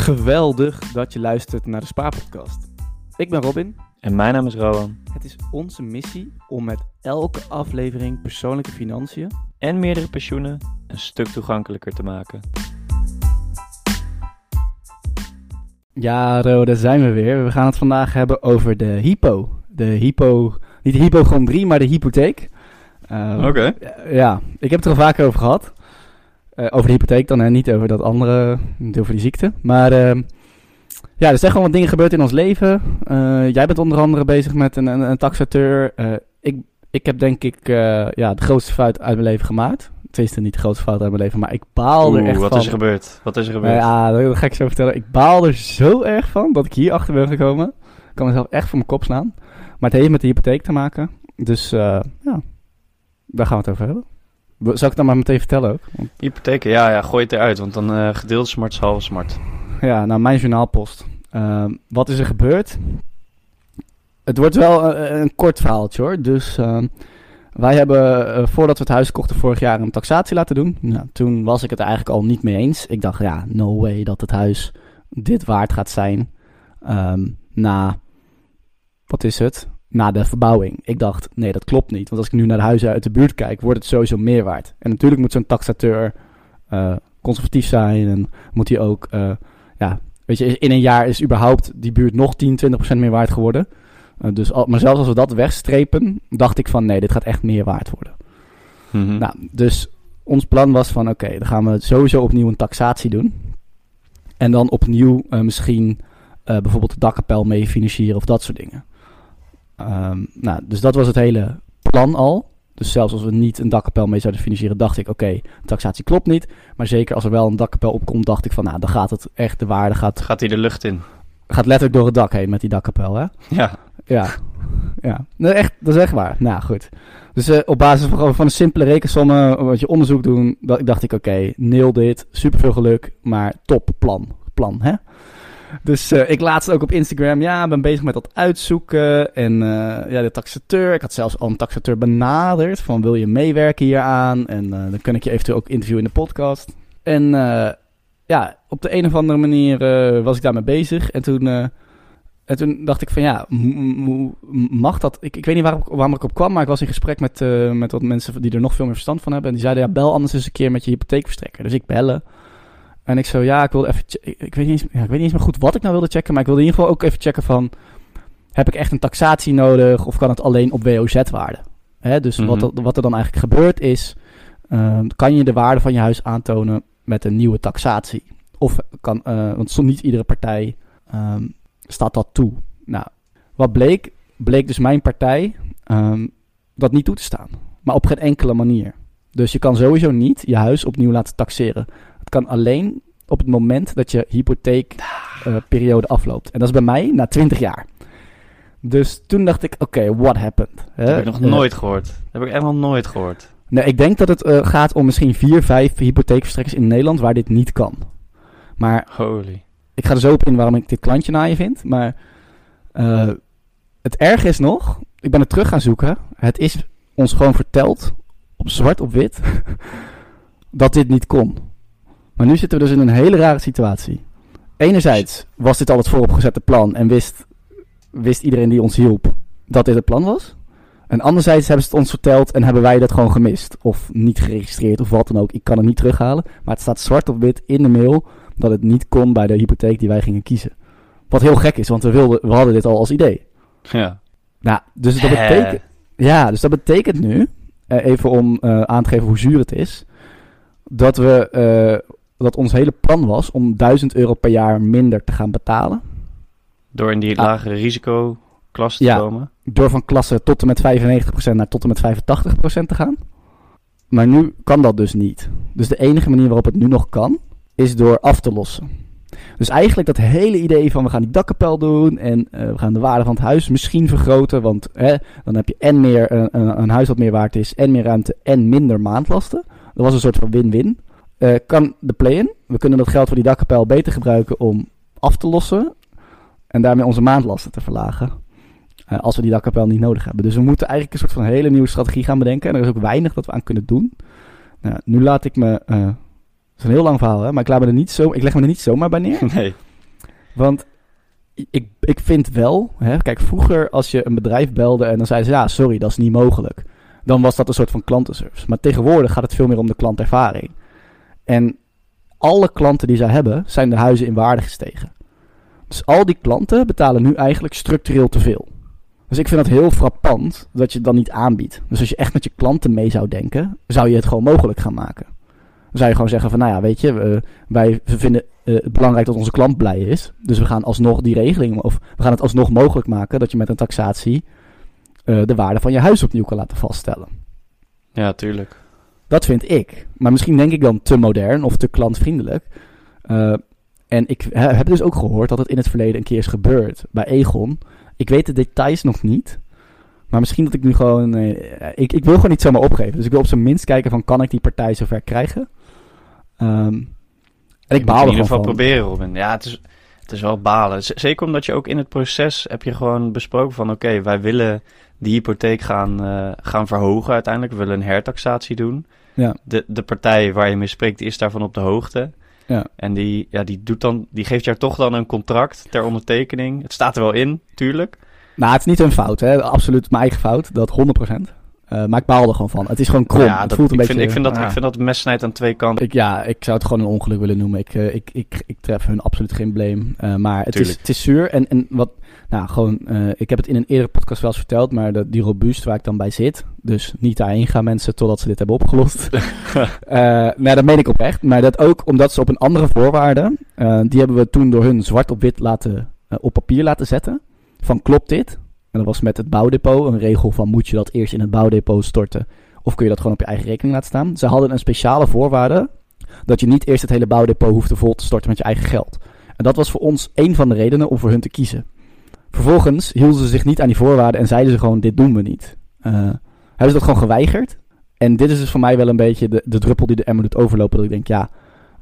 Geweldig dat je luistert naar de Spaarpodcast. Ik ben Robin. En mijn naam is Rowan. Het is onze missie om met elke aflevering persoonlijke financiën En meerdere pensioenen een stuk toegankelijker te maken. Ja, Ro, daar zijn we weer. We gaan het vandaag hebben over de hypo. De hypo, niet de hypochondrie, maar de hypotheek. Uh, Oké. Ja, ik heb het er al vaker over gehad. Uh, over de hypotheek dan en niet over dat andere, niet over die ziekte. Maar uh, ja, er zijn gewoon wat dingen gebeurd in ons leven. Uh, jij bent onder andere bezig met een, een, een taxateur. ik, ik heb denk ik ja, de grootste fout uit mijn leven gemaakt. Tenminste, niet de grootste fout uit mijn leven, maar ik baal er echt wat van. Wat is er gebeurd? Wat is er gebeurd? ja, dat ga ik zo vertellen. Ik baal er zo erg van dat ik hier achter ben gekomen. Ik kan mezelf echt voor mijn kop slaan. Maar het heeft met de hypotheek te maken. Dus ja, daar gaan we het over hebben. Zal ik dan maar meteen vertellen ook? Want... Hypotheken, ja, ja, gooi het eruit, want dan uh, gedeeld smart is half smart. Ja, nou, mijn journaalpost. Uh, wat is er gebeurd? Het wordt wel een, een kort verhaaltje hoor. Dus uh, wij hebben, voordat we het huis kochten vorig jaar, een taxatie laten doen. Nou, toen was ik het eigenlijk al niet mee eens. Ik dacht, ja, no way dat het huis dit waard gaat zijn. Um, na, wat is het? Na de verbouwing. Ik dacht, nee, dat klopt niet. Want als ik nu naar de huizen uit de buurt kijk, wordt het sowieso meer waard. En natuurlijk moet zo'n taxateur uh, conservatief zijn. En moet hij ook, uh, ja, weet je, in een jaar is überhaupt die buurt nog 10, 20% meer waard geworden. Uh, dus, al, maar zelfs als we dat wegstrepen, dacht ik van, nee, dit gaat echt meer waard worden. Mm -hmm. Nou, dus ons plan was van, oké, okay, dan gaan we sowieso opnieuw een taxatie doen. En dan opnieuw misschien bijvoorbeeld de dakkapel mee financieren of dat soort dingen. Um, nou, dus dat was het hele plan al. Dus zelfs als we niet een dakkapel mee zouden financieren, dacht ik: oké, okay, taxatie klopt niet. Maar zeker als er wel een dakkapel opkomt, dacht ik van: nou, dan gaat het echt de waarde. Gaat, gaat hij de lucht in? Gaat letterlijk door het dak heen met die dakkapel, hè? Ja. Ja. Ja. Nee, echt, dat is echt waar. Nou goed. Dus uh, op basis van, van een simpele rekensommen, wat je onderzoek doen, dacht ik: oké, okay, neel dit, superveel geluk, maar top plan. Plan, hè? Dus uh, ik laatst ook op Instagram, ja, ben bezig met dat uitzoeken. En uh, ja, de taxateur, ik had zelfs al een taxateur benaderd van wil je meewerken hieraan? En uh, dan kan ik je eventueel ook interviewen in de podcast. En ja, op de een of andere manier was ik daarmee bezig. En toen, en toen dacht ik van ja, mag dat? Ik, ik weet niet waar, waarom ik op kwam, maar ik was in gesprek met, met wat mensen die er nog veel meer verstand van hebben. En die zeiden ja, bel anders eens een keer met je hypotheekverstrekker. Dus ik bellen. En ik zo, ja, ik wilde even, ik weet, niet eens, ja, ik weet niet eens meer goed wat ik nou wilde checken, maar ik wilde in ieder geval ook even checken van, heb ik echt een taxatie nodig of kan het alleen op WOZ-waarde? Dus mm -hmm. wat, wat er dan eigenlijk gebeurt is, uh, kan je de waarde van je huis aantonen met een nieuwe taxatie? Of kan, uh, want soms niet iedere partij um, staat dat toe. Nou, wat bleek, bleek dus mijn partij um, dat niet toe te staan. Maar op geen enkele manier. Dus je kan sowieso niet je huis opnieuw laten taxeren. Kan alleen op het moment dat je hypotheekperiode uh, afloopt. En dat is bij mij na 20 jaar. Dus toen dacht ik, oké, okay, what happened? Dat heb ik nog uh, nooit gehoord. Dat heb ik echt nog nooit gehoord. Nee, ik denk dat het uh, gaat om misschien vier, vijf hypotheekverstrekkers in Nederland waar dit niet kan. Maar Holy. ik ga er zo op in waarom ik dit klantje naar je vind. Maar uh, het erg is nog, ik ben het terug gaan zoeken. Het is ons gewoon verteld, op zwart op wit, dat dit niet kon. Maar nu zitten we dus in een hele rare situatie. Enerzijds was dit al het vooropgezette plan en wist, wist iedereen die ons hielp dat dit het plan was. En anderzijds hebben ze het ons verteld en hebben wij dat gewoon gemist. Of niet geregistreerd of wat dan ook. Ik kan het niet terughalen. Maar het staat zwart op wit in de mail dat het niet kon bij de hypotheek die wij gingen kiezen. Wat heel gek is, want we, wilden, we hadden dit al als idee. Ja. Nou, dus dat betekent, ja, dus dat betekent nu, uh, even om uh, aan te geven hoe zuur het is, dat we uh, dat ons hele plan was om 1000 euro per jaar minder te gaan betalen. Door in die Ah. lagere risicoklasse te Ja. komen. Door van klasse tot en met 95% naar tot en met 85% te gaan. Maar nu kan dat dus niet. Dus de enige manier waarop het nu nog kan, is door af te lossen. Dus eigenlijk dat hele idee van we gaan die dakkapel doen en eh, we gaan de waarde van het huis misschien vergroten. Want hè, dan heb je en meer een, een, een huis dat meer waard is, en meer ruimte en minder maandlasten. Dat was een soort van win-win. Eh, kan de play-in. We kunnen dat geld voor die dakkapel beter gebruiken om af te lossen. En daarmee onze maandlasten te verlagen. Eh, als we die dakkapel niet nodig hebben. Dus we moeten eigenlijk een soort van hele nieuwe strategie gaan bedenken. En er is ook weinig dat we aan kunnen doen. Nou, nu laat ik me. eh, het is een heel lang verhaal, hè? Maar ik, laat me er niet zo, ik leg me er niet zomaar bij neer. Nee. Want ik, ik vind wel, hè, kijk, vroeger als je een bedrijf belde en dan zeiden ze, ja, sorry, dat is niet mogelijk. Dan was dat een soort van klantenservice. Maar tegenwoordig gaat het veel meer om de klantervaring. En alle klanten die zij hebben, zijn de huizen in waarde gestegen. Dus al die klanten betalen nu eigenlijk structureel te veel. Dus ik vind het heel frappant dat je het dan niet aanbiedt. Dus als je echt met je klanten mee zou denken, zou je het gewoon mogelijk gaan maken. Dan zou je gewoon zeggen van, nou ja, weet je, we, wij vinden uh, het belangrijk dat onze klant blij is. Dus we gaan alsnog die regeling, of we gaan het alsnog mogelijk maken dat je met een taxatie uh, de waarde van je huis opnieuw kan laten vaststellen. Ja, tuurlijk. Dat vind ik. Maar misschien denk ik dan te modern of te klantvriendelijk. Uh, en ik heb dus ook gehoord dat het in het verleden een keer is gebeurd bij Egon. Ik weet de details nog niet. Maar misschien dat ik nu gewoon... Uh, ik, ik wil gewoon niet zomaar opgeven. Dus ik wil op zijn minst kijken van... kan ik die partij zover krijgen? Um, en ik baal er in ieder geval van. proberen, Robin. Ja, het is, het is wel balen. Z zeker omdat je ook in het proces heb je gewoon besproken van... oké, okay, wij willen die hypotheek gaan, uh, gaan verhogen uiteindelijk. We willen een hertaxatie doen. Ja. De, de partij waar je mee spreekt, die is daarvan op de hoogte. Ja. En die, ja, die, doet dan, die geeft jou toch dan een contract ter ondertekening. Het staat er wel in, tuurlijk. Nou, het is niet hun fout, hè. Absoluut mijn eigen fout, dat 100%. Uh, maar ik baal er gewoon van. Het is gewoon krom. Ja, het dat, voelt een ik, beetje, vind, ik, vind dat, ik vind dat mes snijdt aan twee kanten. Ik, ja, ik zou het gewoon een ongeluk willen noemen. Ik, uh, ik, ik, ik tref hun absoluut geen blame. Uh, maar het is, het is zuur. En, en wat, nou, gewoon, ik heb het in een eerdere podcast wel eens verteld, maar de, die robuust waar ik dan bij zit. Dus niet daarheen gaan mensen totdat ze dit hebben opgelost. nou, dat meen ik oprecht. Maar dat ook omdat ze op een andere voorwaarde, die hebben we toen door hun zwart op wit laten, op papier laten zetten. Van klopt dit? En dat was met het bouwdepot. Een regel van moet je dat eerst in het bouwdepot storten. Of kun je dat gewoon op je eigen rekening laten staan. Ze hadden een speciale voorwaarde. Dat je niet eerst het hele bouwdepot hoefde vol te storten met je eigen geld. En dat was voor ons een van de redenen om voor hun te kiezen. Vervolgens hielden ze zich niet aan die voorwaarden en zeiden ze gewoon dit doen we niet. Uh, hebben ze dat gewoon geweigerd. En dit is dus voor mij wel een beetje de, de druppel die de emmer doet overlopen. Dat ik denk ja,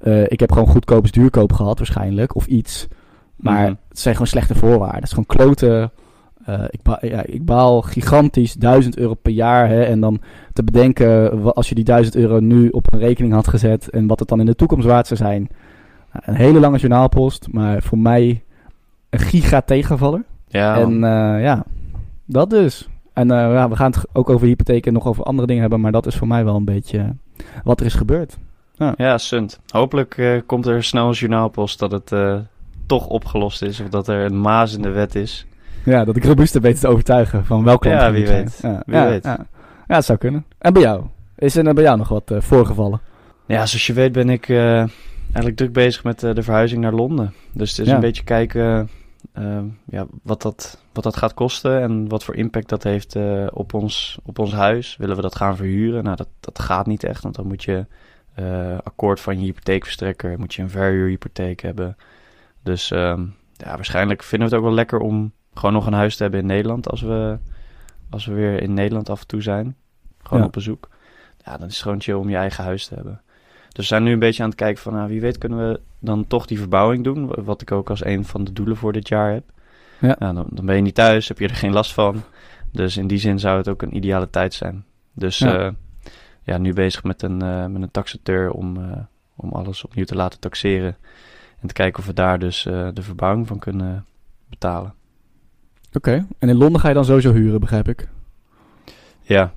uh, ik heb gewoon goedkoop duurkoop gehad waarschijnlijk. Of iets. Maar Mhm. mm het zijn gewoon slechte voorwaarden. Het is gewoon kloten. Uh, ik, ba ja, ik baal gigantisch 1000 euro per jaar. Hè, en dan te bedenken, als je die 1000 euro nu op een rekening had gezet. en wat het dan in de toekomst waard zou zijn. Nou, een hele lange journaalpost, maar voor mij een giga tegenvaller. Ja, en uh, ja, dat dus. En uh, ja, we gaan het ook over hypotheken en nog over andere dingen hebben. maar dat is voor mij wel een beetje wat er is gebeurd. Ja, ja sunt. Hopelijk komt er snel een journaalpost dat het toch opgelost is. of dat er een maas in de wet is. Ja, dat ik robuuster weet te overtuigen van welke Ja, wie weet. Ja, wie weet. Ja. ja, het zou kunnen. En bij jou? Is er bij jou nog wat uh, voorgevallen? Ja, zoals je weet ben ik uh, eigenlijk druk bezig met uh, de verhuizing naar Londen. Dus het is Ja. een beetje kijken ja, wat, dat, wat dat gaat kosten en wat voor impact dat heeft op, ons, op ons huis. Willen we dat gaan verhuren? Nou, dat, dat gaat niet echt, want dan moet je akkoord van je hypotheekverstrekker, moet je een verhuurhypotheek hebben. Dus um, ja, waarschijnlijk vinden we het ook wel lekker om gewoon nog een huis te hebben in Nederland als we, als we weer in Nederland af en toe zijn. Gewoon Ja. op bezoek. Ja, dan is het gewoon chill om je eigen huis te hebben. Dus we zijn nu een beetje aan het kijken van, nou, wie weet kunnen we dan toch die verbouwing doen. Wat ik ook als een van de doelen voor dit jaar heb. Ja. Nou, dan, dan ben je niet thuis, heb je er geen last van. Dus in die zin zou het ook een ideale tijd zijn. Dus Ja. ja, ja nu bezig met een, uh, met een taxateur om, uh, om alles opnieuw te laten taxeren. En te kijken of we daar dus de verbouwing van kunnen betalen. Oké. Okay. En in Londen ga je dan sowieso huren, begrijp ik? Ja,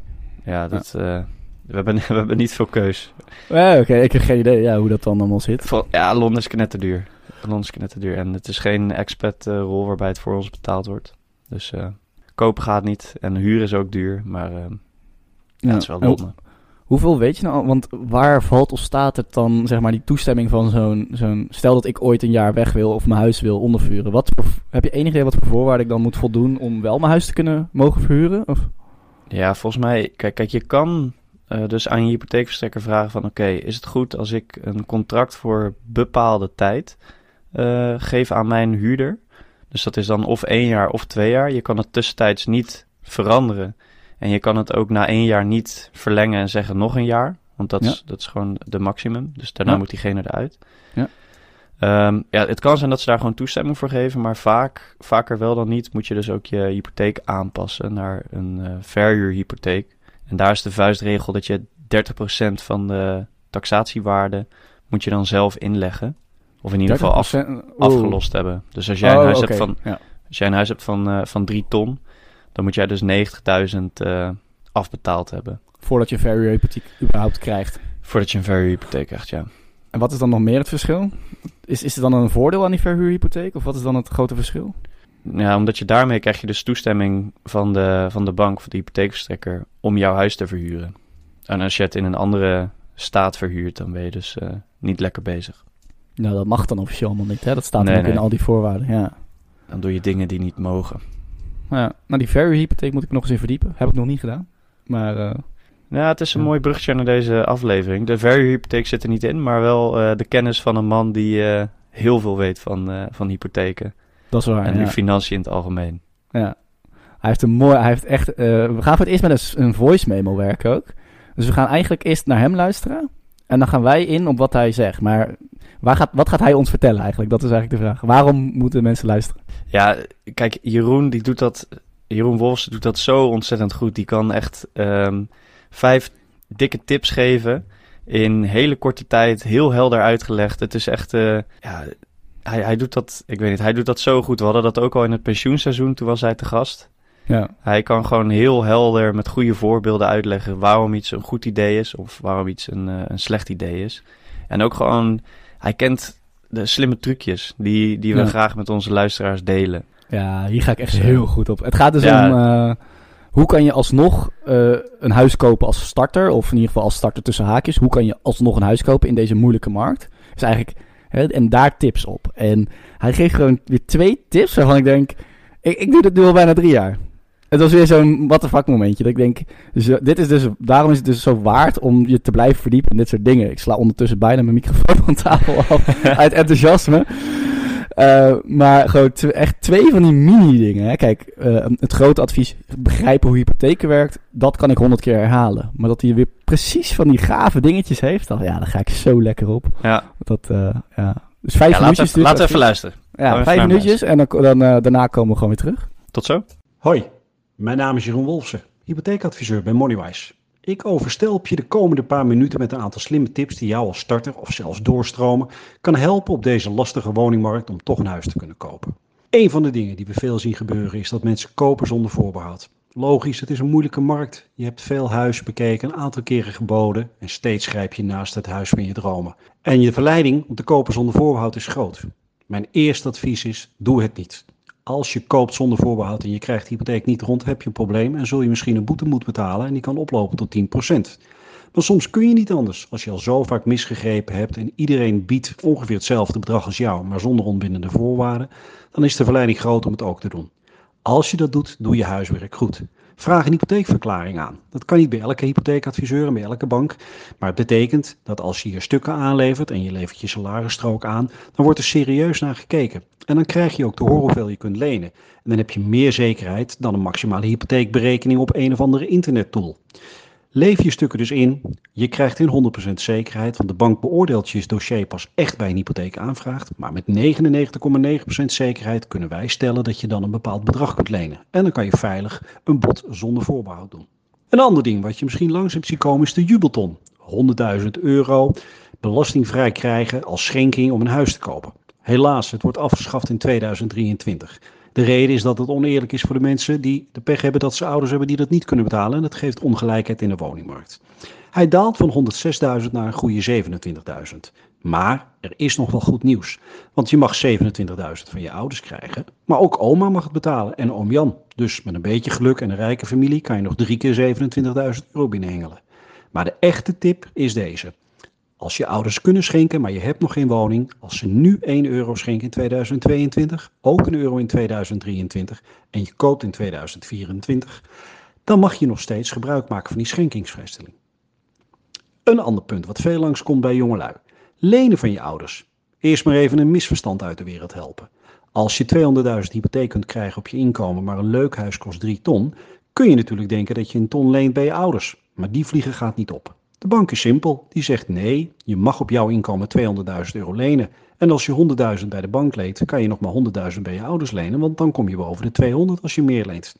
ja, dat, ja. we, hebben, we hebben niet veel keus. Ja, Oké, okay. ik heb geen idee ja, hoe dat dan allemaal zit. Ja, Londen is knetterduur. Londen is knetterduur. En het is geen expat-rol waarbij het voor ons betaald wordt. Dus uh, kopen gaat niet. En huren is ook duur. Maar uh, ja, het is wel Londen. Hoeveel weet je nou? Want waar valt of staat het dan, zeg maar, die toestemming van zo'n... zo'n stel dat ik ooit een jaar weg wil of mijn huis wil ondervuren. Wat, heb je enig idee wat voor voorwaarden ik dan moet voldoen om wel mijn huis te kunnen mogen verhuren? Of? Ja, volgens mij... Kijk, kijk je kan uh, dus aan je hypotheekverstrekker vragen van... Oké, is het goed als ik een contract voor bepaalde tijd uh, geef aan mijn huurder? Dus dat is dan of één jaar of twee jaar. Je kan het tussentijds niet veranderen. En je kan het ook na één jaar niet verlengen en zeggen nog een jaar. Want dat, Ja. is, dat is gewoon de maximum. Dus daarna Ja. moet diegene eruit. Ja. Ehm, ja, het kan zijn dat ze daar gewoon toestemming voor geven. Maar vaak, vaker wel dan niet moet je dus ook je hypotheek aanpassen naar een eh verhuurhypotheek. En daar is de vuistregel dat je 30% van de taxatiewaarde moet je dan zelf inleggen. Of in ieder geval af, 30%? Oeh. afgelost hebben. Dus als jij een huis Oh, hebt van, 30%? afgelost hebben. Als jij een huis hebt van, als jij huis hebt van, van 3 ton, dan moet jij dus 90.000 eh afbetaald hebben. Voordat je een verhuurhypotheek überhaupt krijgt. Voordat je een verhuurhypotheek krijgt, ja. En wat is dan nog meer het verschil? Is, is er dan een voordeel aan die verhuurhypotheek? Of wat is dan het grote verschil? Ja, omdat je daarmee krijg je dus toestemming van de, van de bank of de hypotheekverstrekker om jouw huis te verhuren. En als je het in een andere staat verhuurt, dan ben je dus eh, niet lekker bezig. Nou, dat mag dan officieel allemaal niet, hè? Dat staat Nee, ook in al die voorwaarden, ja. Dan doe je dingen die niet mogen. Ja. Nou, die verhuurhypotheek moet ik nog eens in verdiepen. Heb ik nog niet gedaan. Maar, eh, Ja, het is een Ja. mooi bruggetje naar deze aflevering. De verhuurhypotheek zit er niet in, maar wel eh, de kennis van een man die eh, heel veel weet van, van hypotheken. dat is waar, en ja. financiën in het algemeen. Ja. Hij heeft een mooi, hij heeft echt, we gaan voor het eerst met een, een voice memo werken ook. Dus we gaan eigenlijk eerst naar hem luisteren. En dan gaan wij in op wat hij zegt. Maar waar gaat, wat gaat hij ons vertellen eigenlijk? Dat is eigenlijk de vraag. Waarom moeten mensen luisteren? Ja, kijk, Jeroen, die doet dat, Jeroen Wolfs doet dat zo ontzettend goed. Die kan echt ehm, vijf dikke tips geven in hele korte tijd, heel helder uitgelegd. Het is echt, eh, ja, hij, hij doet dat, ik weet niet, hij doet dat zo goed. We hadden dat ook al in het pensioenseizoen, toen was hij te gast. Ja, Hij kan gewoon heel helder met goede voorbeelden uitleggen waarom iets een goed idee is of waarom iets een, eh, een slecht idee is. En ook gewoon, hij kent de slimme trucjes die, die we Ja. graag met onze luisteraars delen. ja hier ga ik echt Zo. heel goed op. Het gaat dus Ja. om, eh, hoe kan je alsnog eh, een huis kopen als starter? Of in ieder geval als starter tussen haakjes. Hoe kan je alsnog een huis kopen in deze moeilijke markt? Dus eigenlijk, hè, en daar tips op. En hij geeft gewoon weer twee tips waarvan ik denk, ik, ik doe dit nu al bijna drie jaar. Het was weer zo'n what the fuck momentje. Dat ik denk, dus, dit is dus, daarom is het dus zo waard om je te blijven verdiepen in dit soort dingen. Ik sla ondertussen bijna mijn microfoon van tafel af uit enthousiasme. Eh, maar gewoon tw- echt twee van die mini-dingen. Hè. Kijk, eh, het grote advies, begrijpen hoe hypotheken werkt, dat kan ik honderd keer herhalen. Maar dat hij weer precies van die gave dingetjes heeft, dan, ja, daar ga ik zo lekker op. Ja, Dat, eh, ja. Dus vijf ja minuutjes. we, dus laten we even luisteren. Ja, vijf minuutjes en dan, dan, daarna komen we gewoon weer terug. Tot zo. Hoi, mijn naam is Jeroen Wolfsen, hypotheekadviseur bij Moneywise. Ik overstelp je de komende paar minuten met een aantal slimme tips die jou als starter of zelfs doorstromen kan helpen op deze lastige woningmarkt om toch een huis te kunnen kopen. Een van de dingen die we veel zien gebeuren is dat mensen kopen zonder voorbehoud. Logisch, het is een moeilijke markt. Je hebt veel huizen bekeken, een aantal keren geboden en steeds grijp je naast het huis van je dromen. En je verleiding om te kopen zonder voorbehoud is groot. Mijn eerste advies is, doe het niet. Als je koopt zonder voorbehoud en je krijgt de hypotheek niet rond, heb je een probleem en zul je misschien een boete moeten betalen en die kan oplopen tot 10%. Maar soms kun je niet anders. Als je al zo vaak misgegrepen hebt en iedereen biedt ongeveer hetzelfde bedrag als jou, maar zonder onbindende voorwaarden, dan is de verleiding groot om het ook te doen. Als je dat doet, doe je huiswerk goed. Vraag een hypotheekverklaring aan. Dat kan niet bij elke hypotheekadviseur en bij elke bank. Maar het betekent dat als je hier stukken aanlevert en je levert je salarisstrook aan, dan wordt er serieus naar gekeken. En dan krijg je ook te horen hoeveel je kunt lenen. En dan heb je meer zekerheid dan een maximale hypotheekberekening op een of andere internettool. Leef je stukken dus in, je krijgt in 100% zekerheid, want de bank beoordeelt je dossier pas echt bij een hypotheek aanvraagt. Maar met 99,9% zekerheid kunnen wij stellen dat je dan een bepaald bedrag kunt lenen. En dan kan je veilig een bod zonder voorbehoud doen. Een ander ding wat je misschien langs hebt zien komen is de jubelton. 100.000 euro belastingvrij krijgen als schenking om een huis te kopen. Helaas, het wordt afgeschaft in 2023. De reden is dat het oneerlijk is voor de mensen die de pech hebben dat ze ouders hebben die dat niet kunnen betalen. En dat geeft ongelijkheid in de woningmarkt. Hij daalt van 106.000 naar een goede 27.000. Maar er is nog wel goed nieuws. Want je mag 27.000 van je ouders krijgen. Maar ook oma mag het betalen en oom Jan. Dus met een beetje geluk en een rijke familie kan je nog drie keer 27.000 euro binnenhengelen. Maar de echte tip is deze. Als je ouders kunnen schenken, maar je hebt nog geen woning, als ze nu 1 euro schenken in 2022, ook een euro in 2023 en je koopt in 2024, dan mag je nog steeds gebruik maken van die schenkingsvrijstelling. Een ander punt wat veel langskomt bij jongelui. Lenen van je ouders. Eerst maar even een misverstand uit de wereld helpen. Als je 200.000 hypotheek kunt krijgen op je inkomen, maar een leuk huis kost 3 ton, kun je natuurlijk denken dat je een ton leent bij je ouders. Maar die vliegen gaat niet op. De bank is simpel. Die zegt nee, je mag op jouw inkomen 200.000 euro lenen. En als je 100.000 bij de bank leent, kan je nog maar 100.000 bij je ouders lenen, want dan kom je boven de 200 als je meer leent.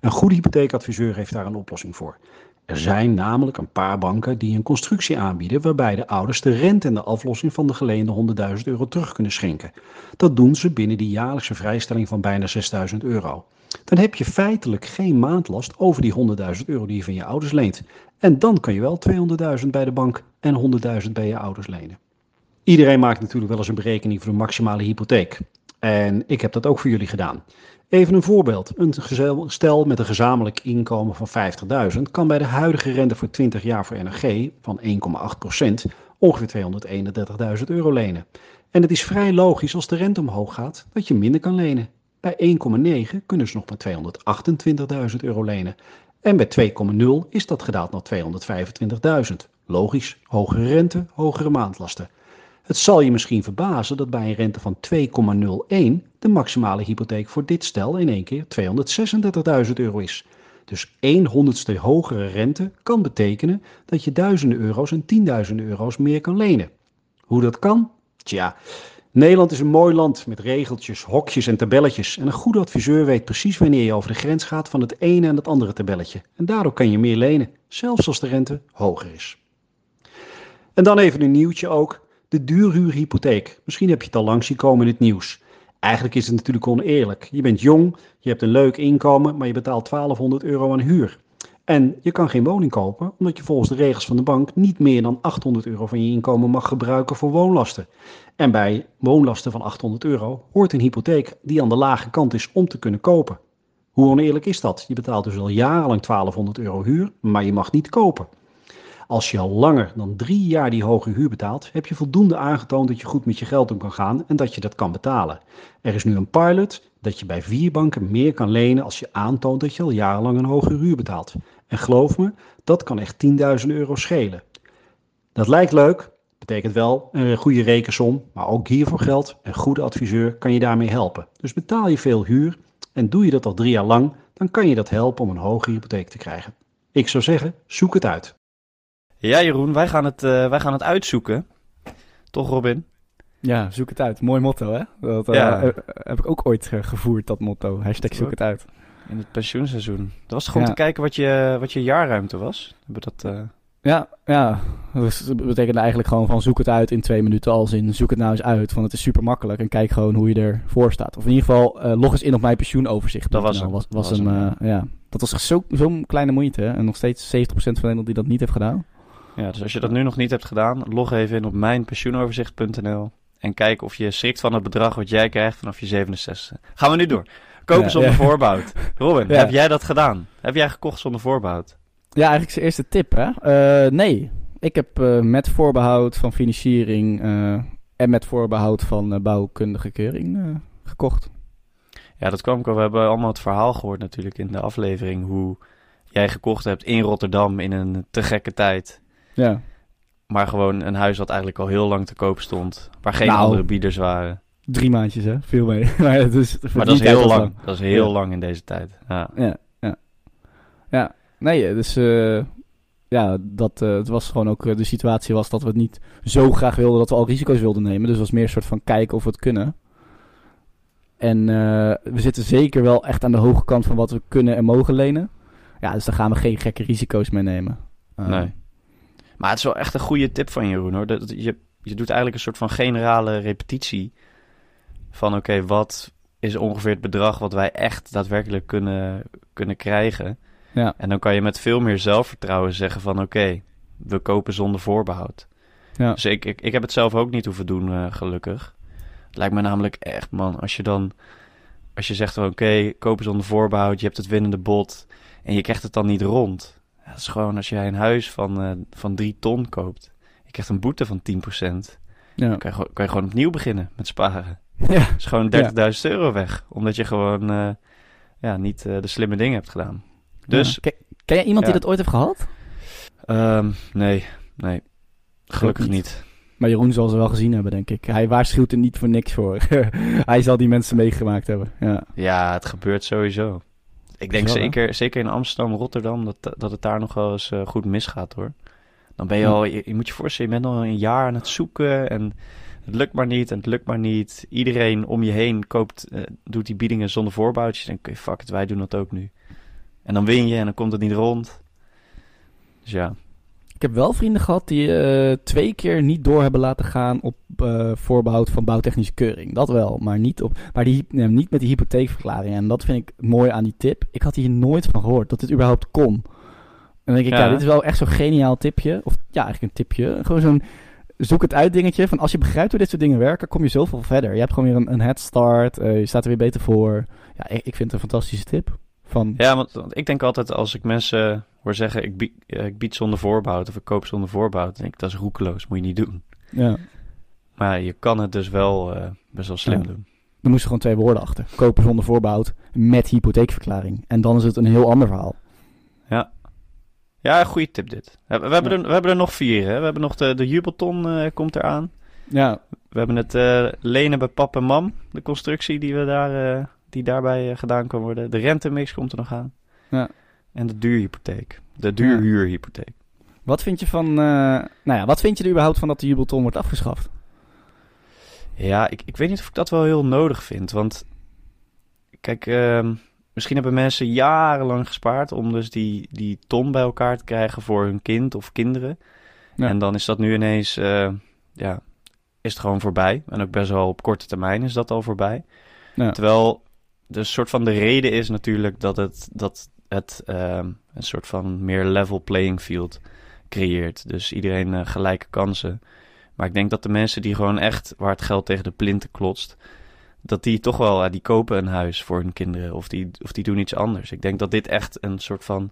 Een goede hypotheekadviseur heeft daar een oplossing voor. Er zijn namelijk een paar banken die een constructie aanbieden waarbij de ouders de rente en de aflossing van de geleende 100.000 euro terug kunnen schenken. Dat doen ze binnen die jaarlijkse vrijstelling van bijna 6.000 euro. Dan heb je feitelijk geen maandlast over die 100.000 euro die je van je ouders leent. En dan kan je wel 200.000 bij de bank en 100.000 bij je ouders lenen. Iedereen maakt natuurlijk wel eens een berekening voor de maximale hypotheek. En ik heb dat ook voor jullie gedaan. Even een voorbeeld. Een stel met een gezamenlijk inkomen van 50.000 kan bij de huidige rente voor 20 jaar voor NRG van 1,8% ongeveer 231.000 euro lenen. En het is vrij logisch als de rente omhoog gaat dat je minder kan lenen. Bij 1,9 kunnen ze nog maar 228.000 euro lenen. En bij 2,0 is dat gedaald naar 225.000. Logisch, hogere rente, hogere maandlasten. Het zal je misschien verbazen dat bij een rente van 2,01 de maximale hypotheek voor dit stel in één keer 236.000 euro is. Dus 1 honderdste hogere rente kan betekenen dat je duizenden euro's en tienduizenden euro's meer kan lenen. Hoe dat kan? Tja, Nederland is een mooi land met regeltjes, hokjes en tabelletjes. En een goede adviseur weet precies wanneer je over de grens gaat van het ene en het andere tabelletje. En daardoor kan je meer lenen, zelfs als de rente hoger is. En dan even een nieuwtje ook de duurhuurhypotheek. Misschien heb je het al langs zien komen in het nieuws. Eigenlijk is het natuurlijk oneerlijk. Je bent jong, je hebt een leuk inkomen, maar je betaalt 1200 euro aan huur. En je kan geen woning kopen, omdat je volgens de regels van de bank niet meer dan 800 euro van je inkomen mag gebruiken voor woonlasten. En bij woonlasten van 800 euro hoort een hypotheek die aan de lage kant is om te kunnen kopen. Hoe oneerlijk is dat? Je betaalt dus al jarenlang 1200 euro huur, maar je mag niet kopen. Als je al langer dan drie jaar die hoge huur betaalt, heb je voldoende aangetoond dat je goed met je geld om kan gaan en dat je dat kan betalen. Er is nu een pilot dat je bij vier banken meer kan lenen als je aantoont dat je al jarenlang een hoge huur betaalt. En geloof me, dat kan echt 10.000 euro schelen. Dat lijkt leuk, betekent wel een goede rekensom, maar ook hiervoor geldt, een goede adviseur kan je daarmee helpen. Dus betaal je veel huur en doe je dat al drie jaar lang, dan kan je dat helpen om een hoge hypotheek te krijgen. Ik zou zeggen, zoek het uit. Ja, Jeroen, wij gaan het, uh, wij gaan het uitzoeken. Toch, Robin? Ja, zoek het uit. Mooi motto, hè? Dat uh, ja. heb ik ook ooit gevoerd, dat motto. Hashtag zoek het uit. In het pensioenseizoen. Dat was gewoon ja. te kijken wat je, wat je jaarruimte was. Hebben dat... Uh... Ja, ja. Dus dat betekent eigenlijk gewoon van zoek het uit in twee minuten als in zoek het nou eens uit. Want het is super makkelijk en kijk gewoon hoe je ervoor staat. Of in ieder geval uh, log eens in op mijn pensioenoverzicht. Dat was, nou, was, was, was een, uh, ja. Dat was zo'n zo kleine moeite hè? en nog steeds 70% van Nederland die dat niet heeft gedaan. Ja, dus als je dat nu nog niet hebt gedaan, log even in op mijnpensioenoverzicht.nl en kijk of je schrikt van het bedrag wat jij krijgt vanaf je 67. Gaan we nu door. Kopen ja, zonder ja. voorbehoud. Robin, ja. heb jij dat gedaan? Heb jij gekocht zonder voorbehoud? Ja, eigenlijk zijn eerste tip, hè? Uh, nee, ik heb uh, met voorbehoud van financiering uh, en met voorbehoud van bouwkundige keuring gekocht. Ja, dat kwam ik al. We hebben allemaal het verhaal gehoord natuurlijk in de aflevering hoe jij gekocht hebt in Rotterdam in een te gekke tijd. Ja. Maar gewoon een huis wat eigenlijk al heel lang te koop stond. Waar geen nou, andere bieders waren. Drie maandjes, hè? Veel mee. maar, het is, maar dat is heel lang. Dat is heel ja. lang in deze tijd. Ja, ja. Ja, ja. nee, dus... Uh, ja, dat, uh, het was gewoon ook... Uh, de situatie was dat we het niet zo graag wilden... dat we al risico's wilden nemen. Dus het was meer een soort van kijken of we het kunnen. En we zitten zeker wel echt aan de hoge kant... van wat we kunnen en mogen lenen. Ja, dus daar gaan we geen gekke risico's mee nemen. nee. Maar het is wel echt een goede tip van Jeroen hoor. Dat, je, je doet eigenlijk een soort van generale repetitie. Van oké, wat is ongeveer het bedrag wat wij echt daadwerkelijk kunnen, kunnen krijgen. Ja. En dan kan je met veel meer zelfvertrouwen zeggen van oké, we kopen zonder voorbehoud. Ja. Dus ik, ik, ik heb het zelf ook niet hoeven doen, uh, gelukkig. Het lijkt me namelijk echt, man, als je dan... Als je zegt, oké, okay, kopen zonder voorbehoud, je hebt het winnende bod... en je krijgt het dan niet rond dat is gewoon als jij een huis van, uh, van drie ton koopt. Je krijgt een boete van 10%. Ja. Dan kan je, kan je gewoon opnieuw beginnen met sparen. Ja. Is gewoon 30.000 ja. euro weg. Omdat je gewoon uh, ja, niet uh, de slimme dingen hebt gedaan. Dus, ja. Ken, jij iemand die dat ooit heeft gehad? Um, nee, nee. Gelukkig niet. niet. Maar Jeroen zal ze wel gezien hebben, denk ik. Hij waarschuwt er niet voor niks voor. Hij zal die mensen meegemaakt hebben. Ja, ja het gebeurt sowieso. Ik denk zeker, zeker in Amsterdam, Rotterdam, dat, dat het daar nog wel eens uh, goed misgaat hoor. Dan ben je al, je, je, moet je voorstellen, je bent al een jaar aan het zoeken en het lukt maar niet en het lukt maar niet. Iedereen om je heen koopt, uh, doet die biedingen zonder voorboutjes. En fuck it, wij doen dat ook nu. En dan win je en dan komt het niet rond. Dus ja, Ik heb wel vrienden gehad die eh, twee keer niet door hebben laten gaan op eh, voorbehoud van bouwtechnische keuring. Dat wel, maar niet, op, maar die, nee, niet met die hypotheekverklaring. En dat vind ik mooi aan die tip. Ik had hier nooit van gehoord dat dit überhaupt kon. En dan denk ik, ja, Ja. dit is wel echt zo'n geniaal tipje. Of ja, eigenlijk een tipje. Gewoon zo'n zoek het uit dingetje. Van als je begrijpt hoe dit soort dingen werken, kom je zoveel verder. Je hebt gewoon weer een, een head start. eh, je staat er weer beter voor. Ja, ik, ik vind het een fantastische tip. Van, ja want, want ik denk altijd als ik mensen hoor zeggen... Ik bied, eh, ik bied zonder voorbehoud of ik koop zonder voorbehoud... dan denk ik, dat is roekeloos, moet je niet doen. ja. Maar je kan het dus wel eh, best wel slim Ja. doen. Er moesten gewoon twee woorden achter. Kopen zonder voorbehoud met hypotheekverklaring. En dan is het een heel ander verhaal. Ja, goede tip dit. We, we hebben, Ja. er, we hebben er nog vier, hè. We hebben nog de, de jubelton eh, komt eraan. Ja, We hebben het lenen bij pap en mam. De constructie die, we daar, die daarbij eh, gedaan kan worden. De rentemix komt er nog aan. Ja. En de duurhypotheek. De duurhuurhypotheek. wat vind je van... eh, nou ja, wat vind je er überhaupt van dat de jubelton wordt afgeschaft? Ja, ik, ik weet niet of ik dat wel heel nodig vind. Want kijk, ehm, misschien hebben mensen jarenlang gespaard om dus die, die ton bij elkaar te krijgen voor hun kind of kinderen. Ja. En dan is dat nu ineens, eh, ja, is het gewoon voorbij. En ook best wel op korte termijn is dat al voorbij. Ja. Terwijl de soort van de reden is natuurlijk dat het, dat het ehm, een soort van meer level playing field creëert. Dus iedereen eh, gelijke kansen. Maar ik denk dat de mensen die gewoon echt waar het geld tegen de plinten klotst, dat die toch wel, ja, die kopen een huis voor hun kinderen of die, of die doen iets anders. Ik denk dat dit echt een soort van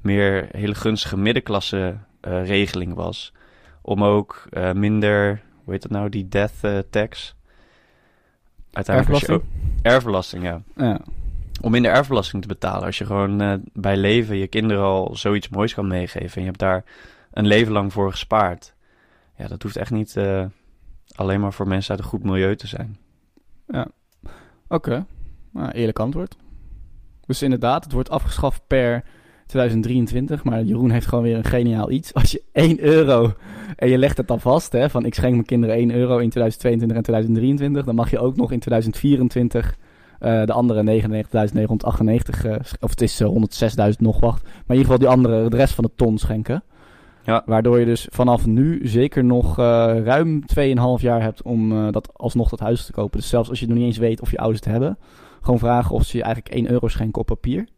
meer hele gunstige middenklasse eh, regeling was. Om ook eh, minder, hoe heet dat nou, die death eh, tax. Uiteindelijk Erfbelasting? ja. Ja. Om minder erfbelasting te betalen. Als je gewoon eh, bij leven je kinderen al zoiets moois kan meegeven. En je hebt daar een leven lang voor gespaard. Ja, dat hoeft echt niet eh, alleen maar voor mensen uit een goed milieu te zijn. Oké, nou, eerlijk antwoord. Dus inderdaad, het wordt afgeschaft per 2023. Maar Jeroen heeft gewoon weer een geniaal iets. Als je 1 euro en je legt het dan vast, hè, van ik schenk mijn kinderen 1 euro in 2022 en 2023, dan mag je ook nog in 2024 eh, de andere 99.998, eh, of het is eh, 106.000 nog wacht, maar in ieder geval die andere, de rest van de ton schenken. Ja. Waardoor je dus vanaf nu zeker nog eh, ruim 2,5 jaar hebt om eh, dat alsnog dat huis te kopen. Dus zelfs als je nog niet eens weet of je ouders het hebben, gewoon vragen of ze je eigenlijk 1 euro schenken op papier.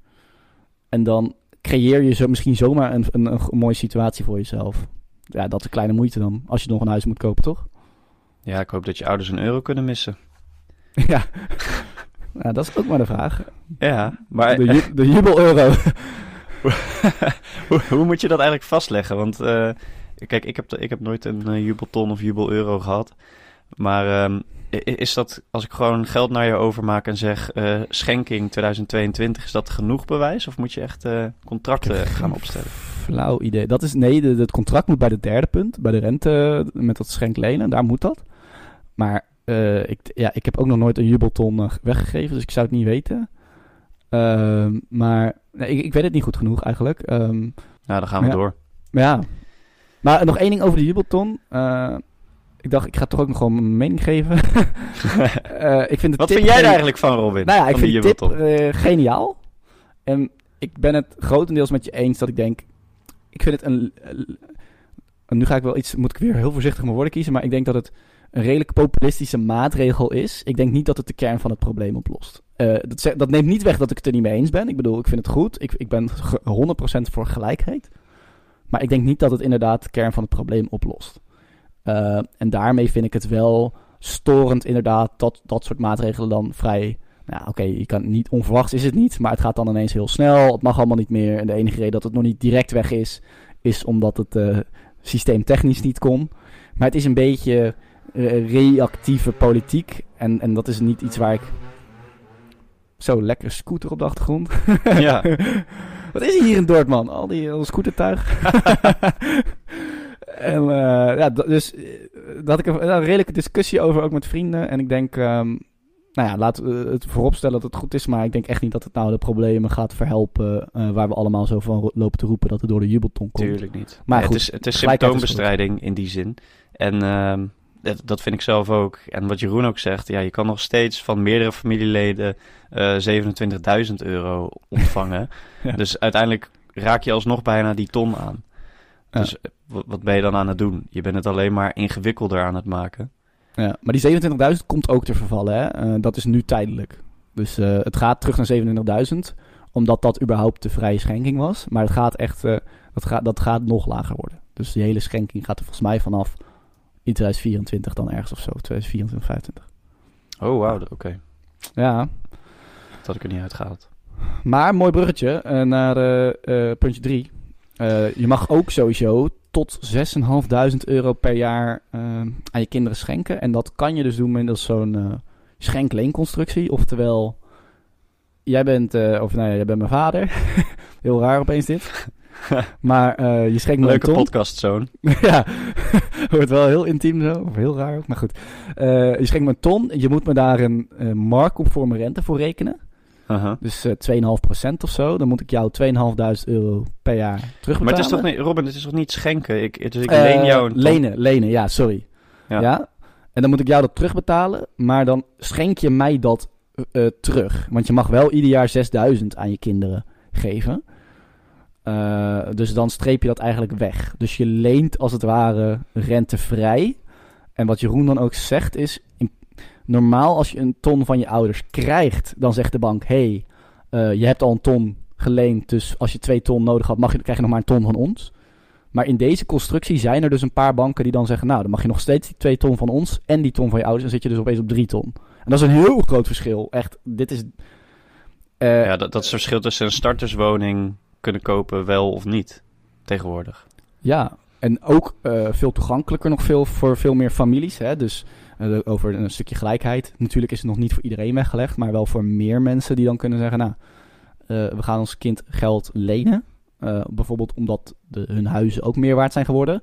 En dan creëer je zo misschien zomaar een, een, een mooie situatie voor jezelf. Ja, dat is een kleine moeite dan, als je nog een huis moet kopen, toch? Ja, ik hoop dat je ouders een euro kunnen missen. ja. ja, dat is ook maar de vraag. Ja, maar De, ju- de jubel-euro. hoe, hoe moet je dat eigenlijk vastleggen? Want eh, kijk, ik heb, ik heb nooit een eh, jubelton of jubel-euro gehad. Maar ehm, is dat, als ik gewoon geld naar je overmaak en zeg eh, schenking 2022, is dat genoeg bewijs? Of moet je echt eh, contracten gaan opstellen? Flauw idee. Dat is, nee, de, het contract moet bij de derde punt, bij de rente met dat schenk lenen, daar moet dat. Maar eh, ik, ja, ik heb ook nog nooit een jubelton weggegeven, dus ik zou het niet weten. Ehm, maar nee, ik, ik weet het niet goed genoeg eigenlijk. Ehm, Nou, dan gaan we Ja. door. maar ja. Maar nog één ding over de jubelton. Ik dacht, ik ga toch ook nog gewoon mijn mening geven. Eh, ik vind de Wat tip vind jij er eigenlijk van, Robin? Nou ja, ik vind de tip eh, geniaal. En ik ben het grotendeels met je eens dat ik denk... Ik vind het een... en nu ga ik wel iets... Moet ik weer heel voorzichtig mijn woorden kiezen. Maar ik denk dat het een redelijk populistische maatregel is. Ik denk niet dat het de kern van het probleem oplost. Eh, dat, dat neemt niet weg dat ik het er niet mee eens ben. Ik bedoel, ik vind het goed. Ik, ik ben ge- 100% voor gelijkheid. Maar ik denk niet dat het inderdaad de kern van het probleem oplost. Eh, en daarmee vind ik het wel storend inderdaad dat dat soort maatregelen dan vrij... Nou, oké, je kan niet onverwachts is het niet, maar het gaat dan ineens heel snel. Het mag allemaal niet meer. En de enige reden dat het nog niet direct weg is, is omdat het eh systeemtechnisch niet kon. Maar het is een beetje eh, reactieve politiek. En, en dat is niet iets waar ik. Zo, lekker scooter op de achtergrond. Ja. Wat is hier in Dortmund? Al die al scootertuig. en eh, ja, dat- dus eh, daar had ik een, een redelijke discussie over, ook met vrienden. En ik denk, ehm, nou ja, laten we het vooropstellen dat het goed is. Maar ik denk echt niet dat het nou de problemen gaat verhelpen. eh, waar we allemaal zo van lopen te roepen dat het door de jubelton komt. Tuurlijk niet. Maar Nee, goed, het is, het is symptoombestrijding in die zin. En ehm, dat, dat vind ik zelf ook. En wat Jeroen ook zegt, ja, je kan nog steeds van meerdere familieleden eh 27.000 euro ontvangen. Ja. Dus uiteindelijk raak je alsnog bijna die ton aan. Ja. Dus eh, wat, ben je dan aan het doen? Je bent het alleen maar ingewikkelder aan het maken. Ja, maar die 27.000 komt ook te vervallen. Hè? Eh, dat is nu tijdelijk. Dus eh, het gaat terug naar 27.000, omdat dat überhaupt de vrije schenking was. Maar het gaat echt, dat, gaat, dat gaat nog lager worden. Dus die hele schenking gaat er volgens mij vanaf in 2024 dan ergens of zo. 2024, 2025. Oh, wauw, oké. Ja, Dat had ik er niet uitgehaald. maar mooi bruggetje naar puntje 3. Je mag ook sowieso tot 6.500 euro per jaar eh, aan je kinderen schenken. En dat kan je dus doen middels zo'n eh schenk-leenconstructie. Oftewel, jij bent, eh, of nou ja, jij bent mijn vader. Heel raar opeens dit. maar eh, je schenkt me een Leuke podcast, zoon. ja, wordt wel heel intiem zo. Of heel raar ook, maar goed. Eh, je schenkt me een ton. Je moet me daar een eh marktconforme rente voor rekenen. Dus eh 2,5% of zo. Dan moet ik jou 2.500 euro per jaar terugbetalen. Maar het is toch niet, Robin, het is toch niet schenken? Ik, dus ik Eh, leen jou een. Lenen, lenen, ja, sorry. Ja. Ja. En dan moet ik jou dat terugbetalen. Maar dan schenk je mij dat eh, terug. Want je mag wel ieder jaar 6000 aan je kinderen geven. Dus dan streep je dat eigenlijk weg. Dus je leent als het ware rentevrij. En wat Jeroen dan ook zegt is... in- normaal als je een ton van je ouders krijgt... dan zegt de bank... hey, eh, je hebt al een ton geleend... dus als je twee ton nodig had... Mag je, krijg je nog maar een ton van ons. Maar in deze constructie zijn er dus een paar banken die dan zeggen... nou, dan mag je nog steeds die twee ton van ons... en die ton van je ouders... en dan zit je dus opeens op drie ton. En dat is een heel groot verschil. Echt, dit is... eh, Ja, dat, dat is het verschil tussen een starterswoning kunnen kopen, wel of niet, tegenwoordig. Ja, en ook eh, veel toegankelijker nog veel voor veel meer families. Hè? Dus over een stukje gelijkheid. Natuurlijk is het nog niet voor iedereen weggelegd, maar wel voor meer mensen die dan kunnen zeggen: Nou, eh, we gaan ons kind geld lenen. Eh, bijvoorbeeld omdat de, hun huizen ook meer waard zijn geworden.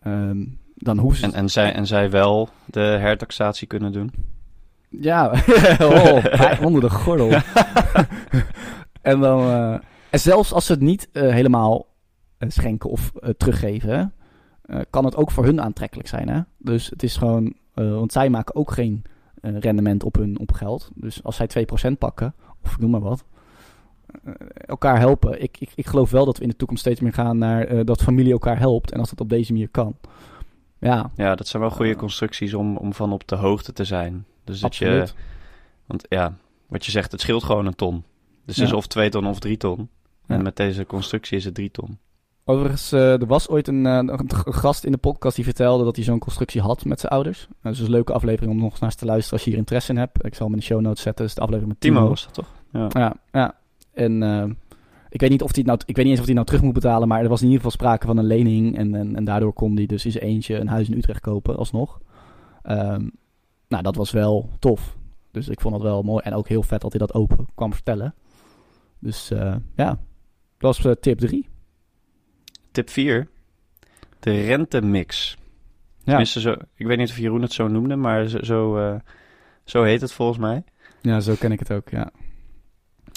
Ehm, dan hoeven ze. En, en, zij, en zij wel de hertaxatie kunnen doen. Ja, oh, onder de gordel. en dan. eh, en zelfs als ze het niet helemaal schenken of teruggeven, kan het ook voor hun aantrekkelijk zijn. Hè? Dus het is gewoon. Eh, want zij maken ook geen eh, rendement op hun op geld. Dus als zij 2% pakken, of noem maar wat. eh, elkaar helpen. Ik, ik, ik geloof wel dat we in de toekomst steeds meer gaan naar dat familie elkaar helpt. En als dat op deze manier kan. Ja, Ja, dat zijn wel goede constructies om, om van op de hoogte te zijn. Dus dat je, absoluut. want ja, wat je zegt, het scheelt gewoon een ton. Dus Ja. het is of twee ton of drie ton. Ja. En met deze constructie is het drie ton. Overigens, eh, er was ooit een, eh, een gast in de podcast die vertelde dat hij zo'n constructie had met zijn ouders. Uh, dus een leuke aflevering om nog eens naar te luisteren als je hier interesse in hebt. Ik zal hem in de show notes zetten. Dus de aflevering met Timo. Timo was dat toch? Ja. Ja, ja. En eh, ik weet niet of hij nou, ik weet niet eens of hij nou terug moet betalen, maar er was in ieder geval sprake van een lening en, en, en daardoor kon hij dus in zijn eentje een huis in Utrecht kopen alsnog. Ehm, nou, dat was wel tof. Dus ik vond dat wel mooi en ook heel vet dat hij dat open kwam vertellen. Dus eh, ja, dat was eh, tip 3. Tip 4. De rentemix. Ja. Tenminste, zo, ik weet niet of Jeroen het zo noemde, maar zo, zo, eh, zo heet het volgens mij. ja, zo ken ik het ook, ja.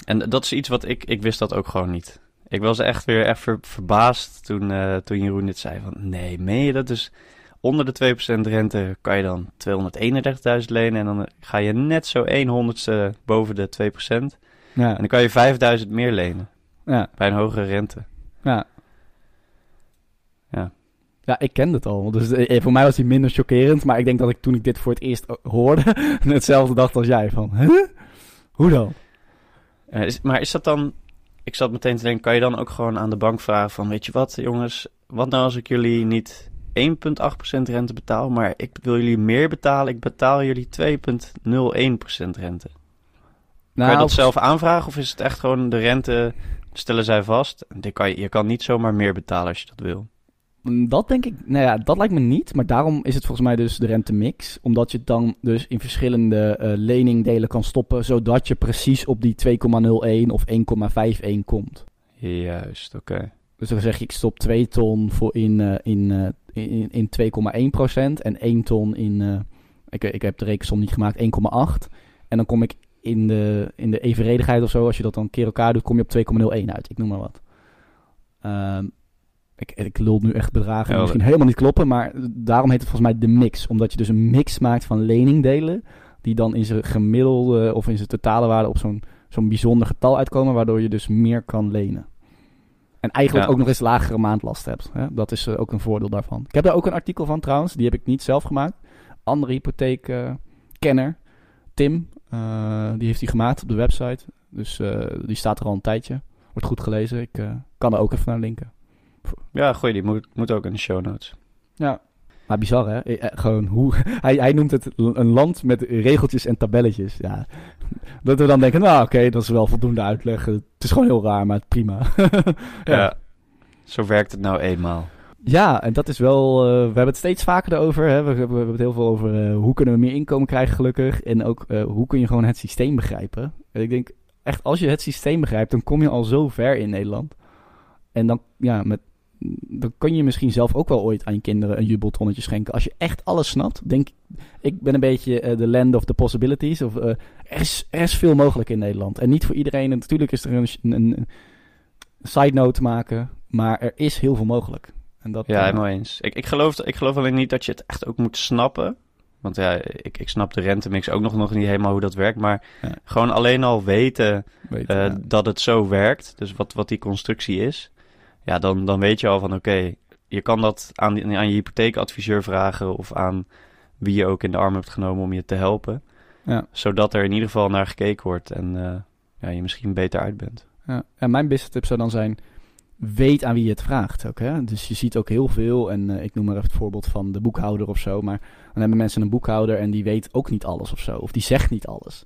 En dat is iets wat ik, ik wist dat ook gewoon niet. Ik was echt weer even verbaasd toen, eh, toen Jeroen dit zei. Van, nee, meen je dat? Dus onder de 2% rente kan je dan 231.000 lenen. En dan ga je net zo 1 honderdste boven de 2%. Ja, En dan kan je 5000 meer lenen. ja, Bij een hogere rente. ja. Ja. Ja, ik kende het al. Dus eh, voor mij was hij minder chockerend. Maar ik denk dat ik toen ik dit voor het eerst eh, hoorde, hetzelfde dacht als jij. Van? Hoe dan? Eh, is, maar is dat dan... Ik zat meteen te denken, kan je dan ook gewoon aan de bank vragen van... Weet je wat, jongens? Wat nou als ik jullie niet 1,8% rente betaal... maar ik wil jullie meer betalen. Ik betaal jullie 2,01% rente. Kan je dat zelf aanvragen of is het echt gewoon de rente stellen zij vast? Die kan je, je kan niet zomaar meer betalen als je dat wil. Mm, Dat denk ik, nou ja, dat lijkt me niet. Maar daarom is het volgens mij dus de rentemix. Omdat je het dan dus in verschillende eh, leningdelen kan stoppen. Zodat je precies op die 2,01 of 1,51 komt. Juist, oké. Dus dan zeg je, ik stop 2 ton voor in, eh, in, eh, in, in 2,1% en 1 ton in, ik, ik heb de rekensom niet gemaakt, 1,8. En dan kom ik in de, in de evenredigheid of zo, als je dat dan keer elkaar doet, kom je op 2,01 uit. Ik noem maar wat. Ehm, ik, ik lul nu echt bedragen die misschien helemaal niet kloppen, maar daarom heet het volgens mij de mix. Omdat je dus een mix maakt van leningdelen, die dan in zijn gemiddelde of in zijn totale waarde op zo'n zo'n bijzonder getal uitkomen, waardoor je dus meer kan lenen. En eigenlijk Ja. ook nog eens lagere maandlast hebt. Hè? Dat is eh, ook een voordeel daarvan. Ik heb daar ook een artikel van trouwens. Die heb ik niet zelf gemaakt. Andere hypotheekkenner, Tim, eh, die heeft die gemaakt op de website. Dus eh, die staat er al een tijdje. Wordt goed gelezen. Ik kan er ook even naar linken. Ja, gooi die. Moet, moet ook in de show notes. Ja. Maar bizar hè? Eh, eh, Gewoon hoe... Hij, hij noemt het een land met regeltjes en tabelletjes. Ja. Dat we dan denken, nou oké, dat is wel voldoende uitleg. Het is gewoon heel raar, maar prima. Ja. Zo werkt het nou eenmaal. Ja, en dat is wel. eh, we hebben het steeds vaker erover. Hè? We, we hebben het heel veel over eh, hoe kunnen we meer inkomen krijgen, gelukkig. En ook eh, hoe kun je gewoon het systeem begrijpen. En ik denk echt, als je het systeem begrijpt, dan kom je al zo ver in Nederland. En dan, ja, met, dan kun je misschien zelf ook wel ooit aan je kinderen een jubeltonnetje schenken. Als je echt alles snapt. Denk, ik ben een beetje eh, de land of the possibilities. Of, eh, er, is, er is veel mogelijk in Nederland. En niet voor iedereen. En natuurlijk is er een, een, side note te maken. Maar er is heel veel mogelijk. En dat, Ja, eh, helemaal eens. Ik, ik, geloof, ik geloof alleen niet dat je het echt ook moet snappen. Want ja, ik, ik snap de rentemix ook nog, nog niet helemaal hoe dat werkt. Maar Ja. gewoon alleen al weten ja. dat het zo werkt. Dus wat, wat die constructie is. Ja, dan, dan weet je al van oké, je kan dat aan, die- aan je hypotheekadviseur vragen. Of aan wie je ook in de arm hebt genomen om je te helpen. Ja. Zodat er in ieder geval naar gekeken wordt en eh, ja, je misschien beter uit bent. Ja. En mijn business tip zou dan zijn: weet aan wie je het vraagt. Ook, hè? Dus je ziet ook heel veel, en eh, ik noem maar even het voorbeeld van de boekhouder of zo. Maar dan hebben mensen een boekhouder en die weet ook niet alles of zo. Of die zegt niet alles.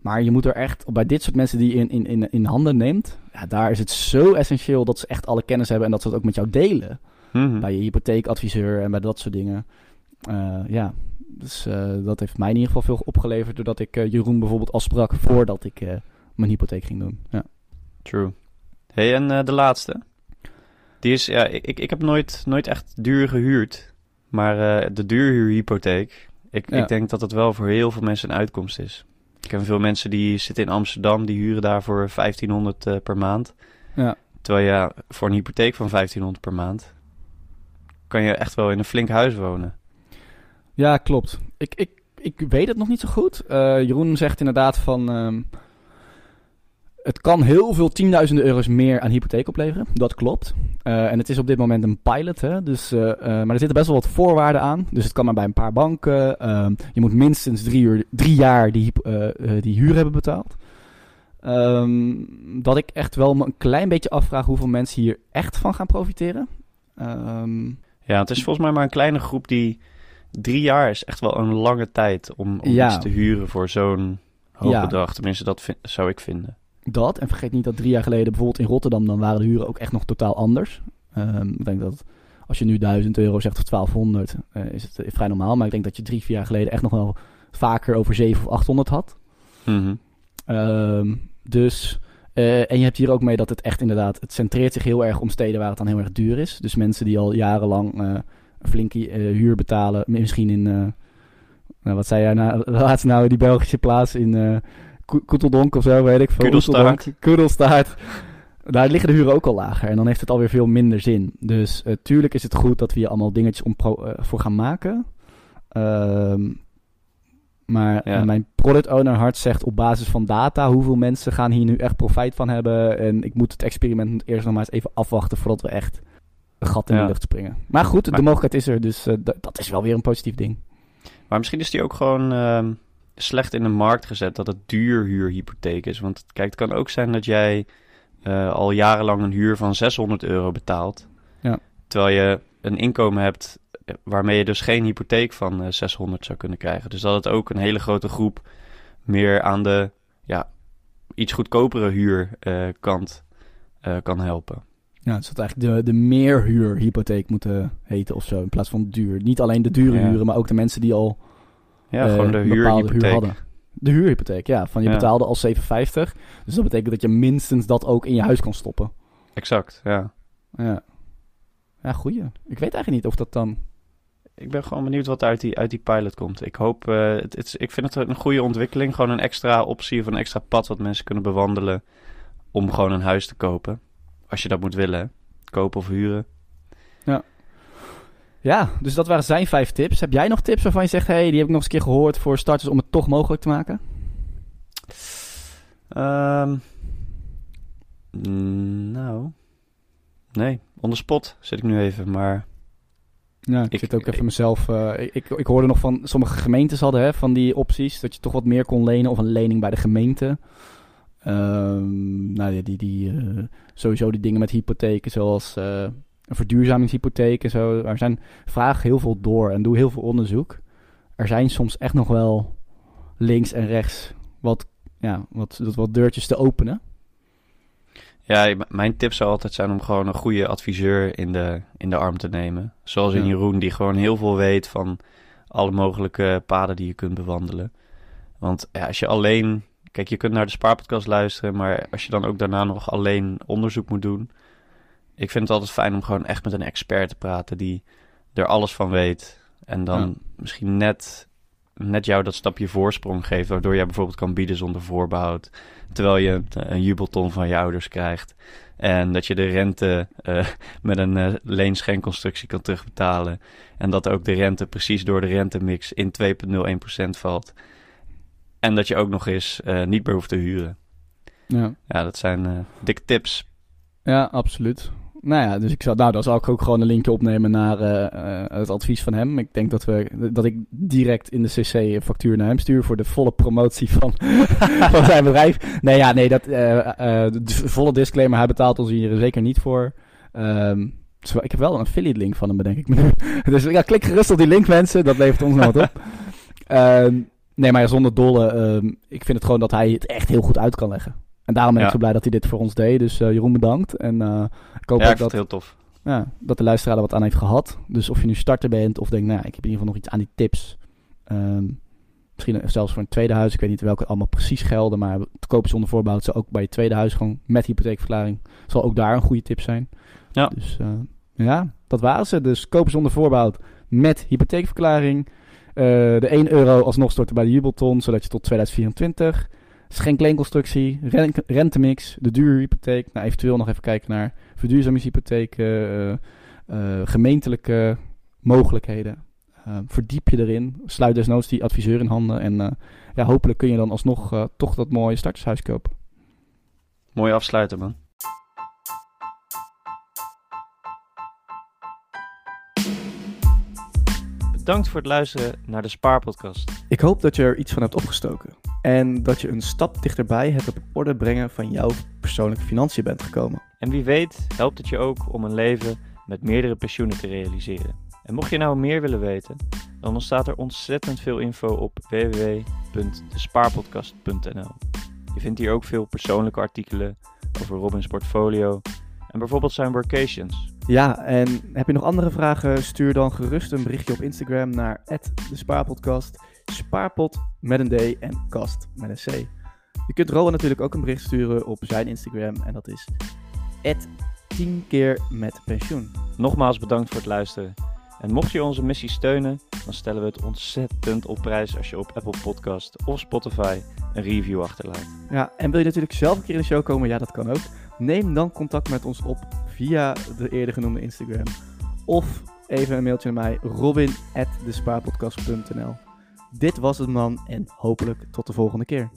Maar je moet er echt, bij dit soort mensen die je in, in, in, in handen neemt, ja, daar is het zo essentieel dat ze echt alle kennis hebben en dat ze het ook met jou delen. Mhm. Bij je hypotheekadviseur en bij dat soort dingen. Eh, ja, dus eh, dat heeft mij in ieder geval veel opgeleverd doordat ik eh, Jeroen bijvoorbeeld al sprak voordat ik mijn hypotheek ging doen. Ja. True. hey, en de laatste. Die is, ja, ik, ik, ik heb nooit, nooit echt duur gehuurd. Maar de duurhuurhypotheek, ik, Ja. ik denk dat het wel voor heel veel mensen een uitkomst is. Ik ken veel mensen die zitten in Amsterdam, die huren daar voor 1500 eh, per maand. Ja. Terwijl ja, voor een hypotheek van 1500 per maand kan je echt wel in een flink huis wonen. Ja, klopt. Ik, ik, ik weet het nog niet zo goed. Eh, Jeroen zegt inderdaad van... ehm, het kan heel veel tienduizenden euro's meer aan hypotheek opleveren. Dat klopt. Eh, en het is op dit moment een pilot. Hè? Dus, eh, eh, maar er zitten best wel wat voorwaarden aan. Dus het kan maar bij een paar banken. Ehm, je moet minstens drie, uur, drie jaar die, die huur hebben betaald. Ehm, dat ik echt wel me een klein beetje afvraag hoeveel mensen hier echt van gaan profiteren. Ehm, Ja, het is volgens mij maar een kleine groep die... Drie jaar is echt wel een lange tijd om, om Ja. iets te huren voor zo'n hoog Ja. bedrag. Tenminste, dat vind- zou ik vinden. Dat. En vergeet niet dat drie jaar geleden bijvoorbeeld in Rotterdam, dan waren de huren ook echt nog totaal anders. Ehm, ik denk dat als je nu 1000 euro zegt of 1200, eh, is het eh, vrij normaal. Maar ik denk dat je drie, vier jaar geleden echt nog wel vaker over 7 of 800 had. Mhm. Ehm, dus, eh, en je hebt hier ook mee dat het echt inderdaad, het centreert zich heel erg om steden waar het dan heel erg duur is. Dus mensen die al jarenlang eh, een flinke huur betalen, misschien in, nou, wat zei jij nou, laatst nou, die Belgische plaats in Koeteldonk of zo, weet ik veel. Kudelstaart. Oeteldonk, Kudelstaart. Daar liggen de huren ook al lager en dan heeft het alweer veel minder zin. Dus eh, tuurlijk is het goed dat we hier allemaal dingetjes om pro- eh, voor gaan maken. Ehm, maar Ja. eh, mijn product owner hart zegt op basis van data hoeveel mensen gaan hier nu echt profijt van hebben. En ik moet het experiment eerst nog maar eens even afwachten voordat we echt een gat in Ja. de lucht springen. Maar goed, de mogelijkheid is er, dus dat is wel weer een positief ding. Maar misschien is die ook gewoon ehm, slecht in de markt gezet dat het duurhuurhypotheek is. Want kijk, het kan ook zijn dat jij eh, al jarenlang een huur van 600 euro betaalt. Ja. Terwijl je een inkomen hebt eh, waarmee je dus geen hypotheek van eh, 600 zou kunnen krijgen. Dus dat het ook een hele grote groep meer aan de ja, iets goedkopere huurkant eh kan helpen. Ja, het zou eigenlijk de, de meerhuurhypotheek moeten heten of zo, in plaats van duur. Niet alleen de dure Ja. huren, maar ook de mensen die al Ja, eh, gewoon de bepaalde huur huurhypotheek. hadden. De huurhypotheek, ja. Van je Ja. betaalde al 7,50. Dus dat betekent dat je minstens dat ook in je huis kan stoppen. Exact, ja. Ja, ja goeie. Ik weet eigenlijk niet of dat dan... Ik ben gewoon benieuwd wat uit die, uit die pilot komt. Ik hoop, eh, het, ik vind het een goede ontwikkeling. Gewoon een extra optie of een extra pad wat mensen kunnen bewandelen om gewoon een huis te kopen. Als je dat moet willen, hè. kopen of huren. Ja, dus dat waren zijn vijf tips. Heb jij nog tips waarvan je zegt... hey, die heb ik nog eens een keer gehoord voor starters om het toch mogelijk te maken? Ehm, nou, Nee, on the spot zit ik nu even, maar Ja, ik, Ik- zit ook even ik- mezelf. eh, ik, ik, ik hoorde nog van sommige gemeentes hadden hè, van die opties dat je toch wat meer kon lenen of een lening bij de gemeente. Ehm, nou ja, die, die, eh, sowieso die dingen met hypotheken, zoals eh, een verduurzamingshypotheek en zo. Er zijn vraag heel veel door en doe heel veel onderzoek. Er zijn soms echt nog wel links en rechts wat, ja, wat, wat deurtjes te openen. ja, mijn tip zou altijd zijn om gewoon een goede adviseur in de, in de arm te nemen. Zoals in Ja. Jeroen, die gewoon heel veel weet van alle mogelijke paden die je kunt bewandelen. Want ja, als je alleen, kijk, je kunt naar de spaarpodcast luisteren, maar als je dan ook daarna nog alleen onderzoek moet doen. Ik vind het altijd fijn om gewoon echt met een expert te praten die er alles van weet. En dan Ja. misschien net, net jou dat stapje voorsprong geeft, waardoor jij bijvoorbeeld kan bieden zonder voorbehoud. Terwijl je een, een jubelton van je ouders krijgt. En dat je de rente eh, met een eh leenschenconstructie kan terugbetalen. En dat ook de rente precies door de rentemix in 2,01% valt. En dat je ook nog eens eh, niet meer hoeft te huren. Ja. Ja, dat zijn eh, dikke tips. Ja, absoluut. Nou ja, dus ik zou, nou, dan zal ik ook gewoon een linkje opnemen naar eh, eh, het advies van hem. Ik denk dat, we, dat ik direct in de CC een factuur naar hem stuur voor de volle promotie van, van zijn bedrijf. Nee, ja, nee, dat, eh, de volle disclaimer, hij betaalt ons hier zeker niet voor. Ehm, dus ik heb wel een affiliate link van hem, bedenk ik me nu. Dus ja, klik gerust op die link, mensen. Dat levert ons nog wat op. Ehm, nee, maar zonder dolle, ehm, ik vind het gewoon dat hij het echt heel goed uit kan leggen. En daarom ben ik zo blij dat hij dit voor ons deed. Dus eh, Jeroen, bedankt. En eh, ik hoop Ja, ik dat, het heel tof. ja, dat de luisteraar er wat aan heeft gehad. Dus of je nu starter bent of denkt, nou, ja, ik heb in ieder geval nog iets aan die tips. Ehm, misschien zelfs voor een tweede huis. Ik weet niet welke allemaal precies gelden. Maar te kopen zonder voorbouw zou ook bij je tweede huis gewoon met hypotheekverklaring. Zal ook daar een goede tip zijn. Ja. Dus eh, ja, dat waren ze. Dus kopen zonder voorbouw met hypotheekverklaring. De 1 euro alsnog storten bij de jubelton, zodat je tot 2024. Schenkleenconstructie, ren rentemix, de duurhypotheek. Nou, eventueel nog even kijken naar verduurzamingshypotheken, eh, eh, gemeentelijke mogelijkheden. Eh, verdiep je erin. Sluit desnoods die adviseur in handen. En eh, ja, hopelijk kun je dan alsnog eh, toch dat mooie startershuis kopen. Mooi afsluiten, man. Bedankt voor het luisteren naar de Spaarpodcast. Ik hoop dat je er iets van hebt opgestoken. En dat je een stap dichterbij het op orde brengen van jouw persoonlijke financiën bent gekomen. En wie weet helpt het je ook om een leven met meerdere pensioenen te realiseren. En mocht je nou meer willen weten, dan ontstaat er ontzettend veel info op www.despaarpodcast.nl. Je vindt hier ook veel persoonlijke artikelen over Robins portfolio en bijvoorbeeld zijn workations. Ja, en heb je nog andere vragen? Stuur dan gerust een berichtje op Instagram naar de Spaarpodcast. Spaarpot met een D en kast met een C. Je kunt Rowan natuurlijk ook een bericht sturen op zijn Instagram en dat is 10 keer met pensioen. Nogmaals bedankt voor het luisteren. En mocht je onze missie steunen, dan stellen we het ontzettend op prijs als je op Apple Podcast of Spotify een review achterlaat. Ja, en wil je natuurlijk zelf een keer in de show komen? Ja, dat kan ook. Neem dan contact met ons op via de eerder genoemde Instagram. Of even een mailtje naar mij, robin.despaarpodcast.nl Dit was het man en hopelijk tot de volgende keer.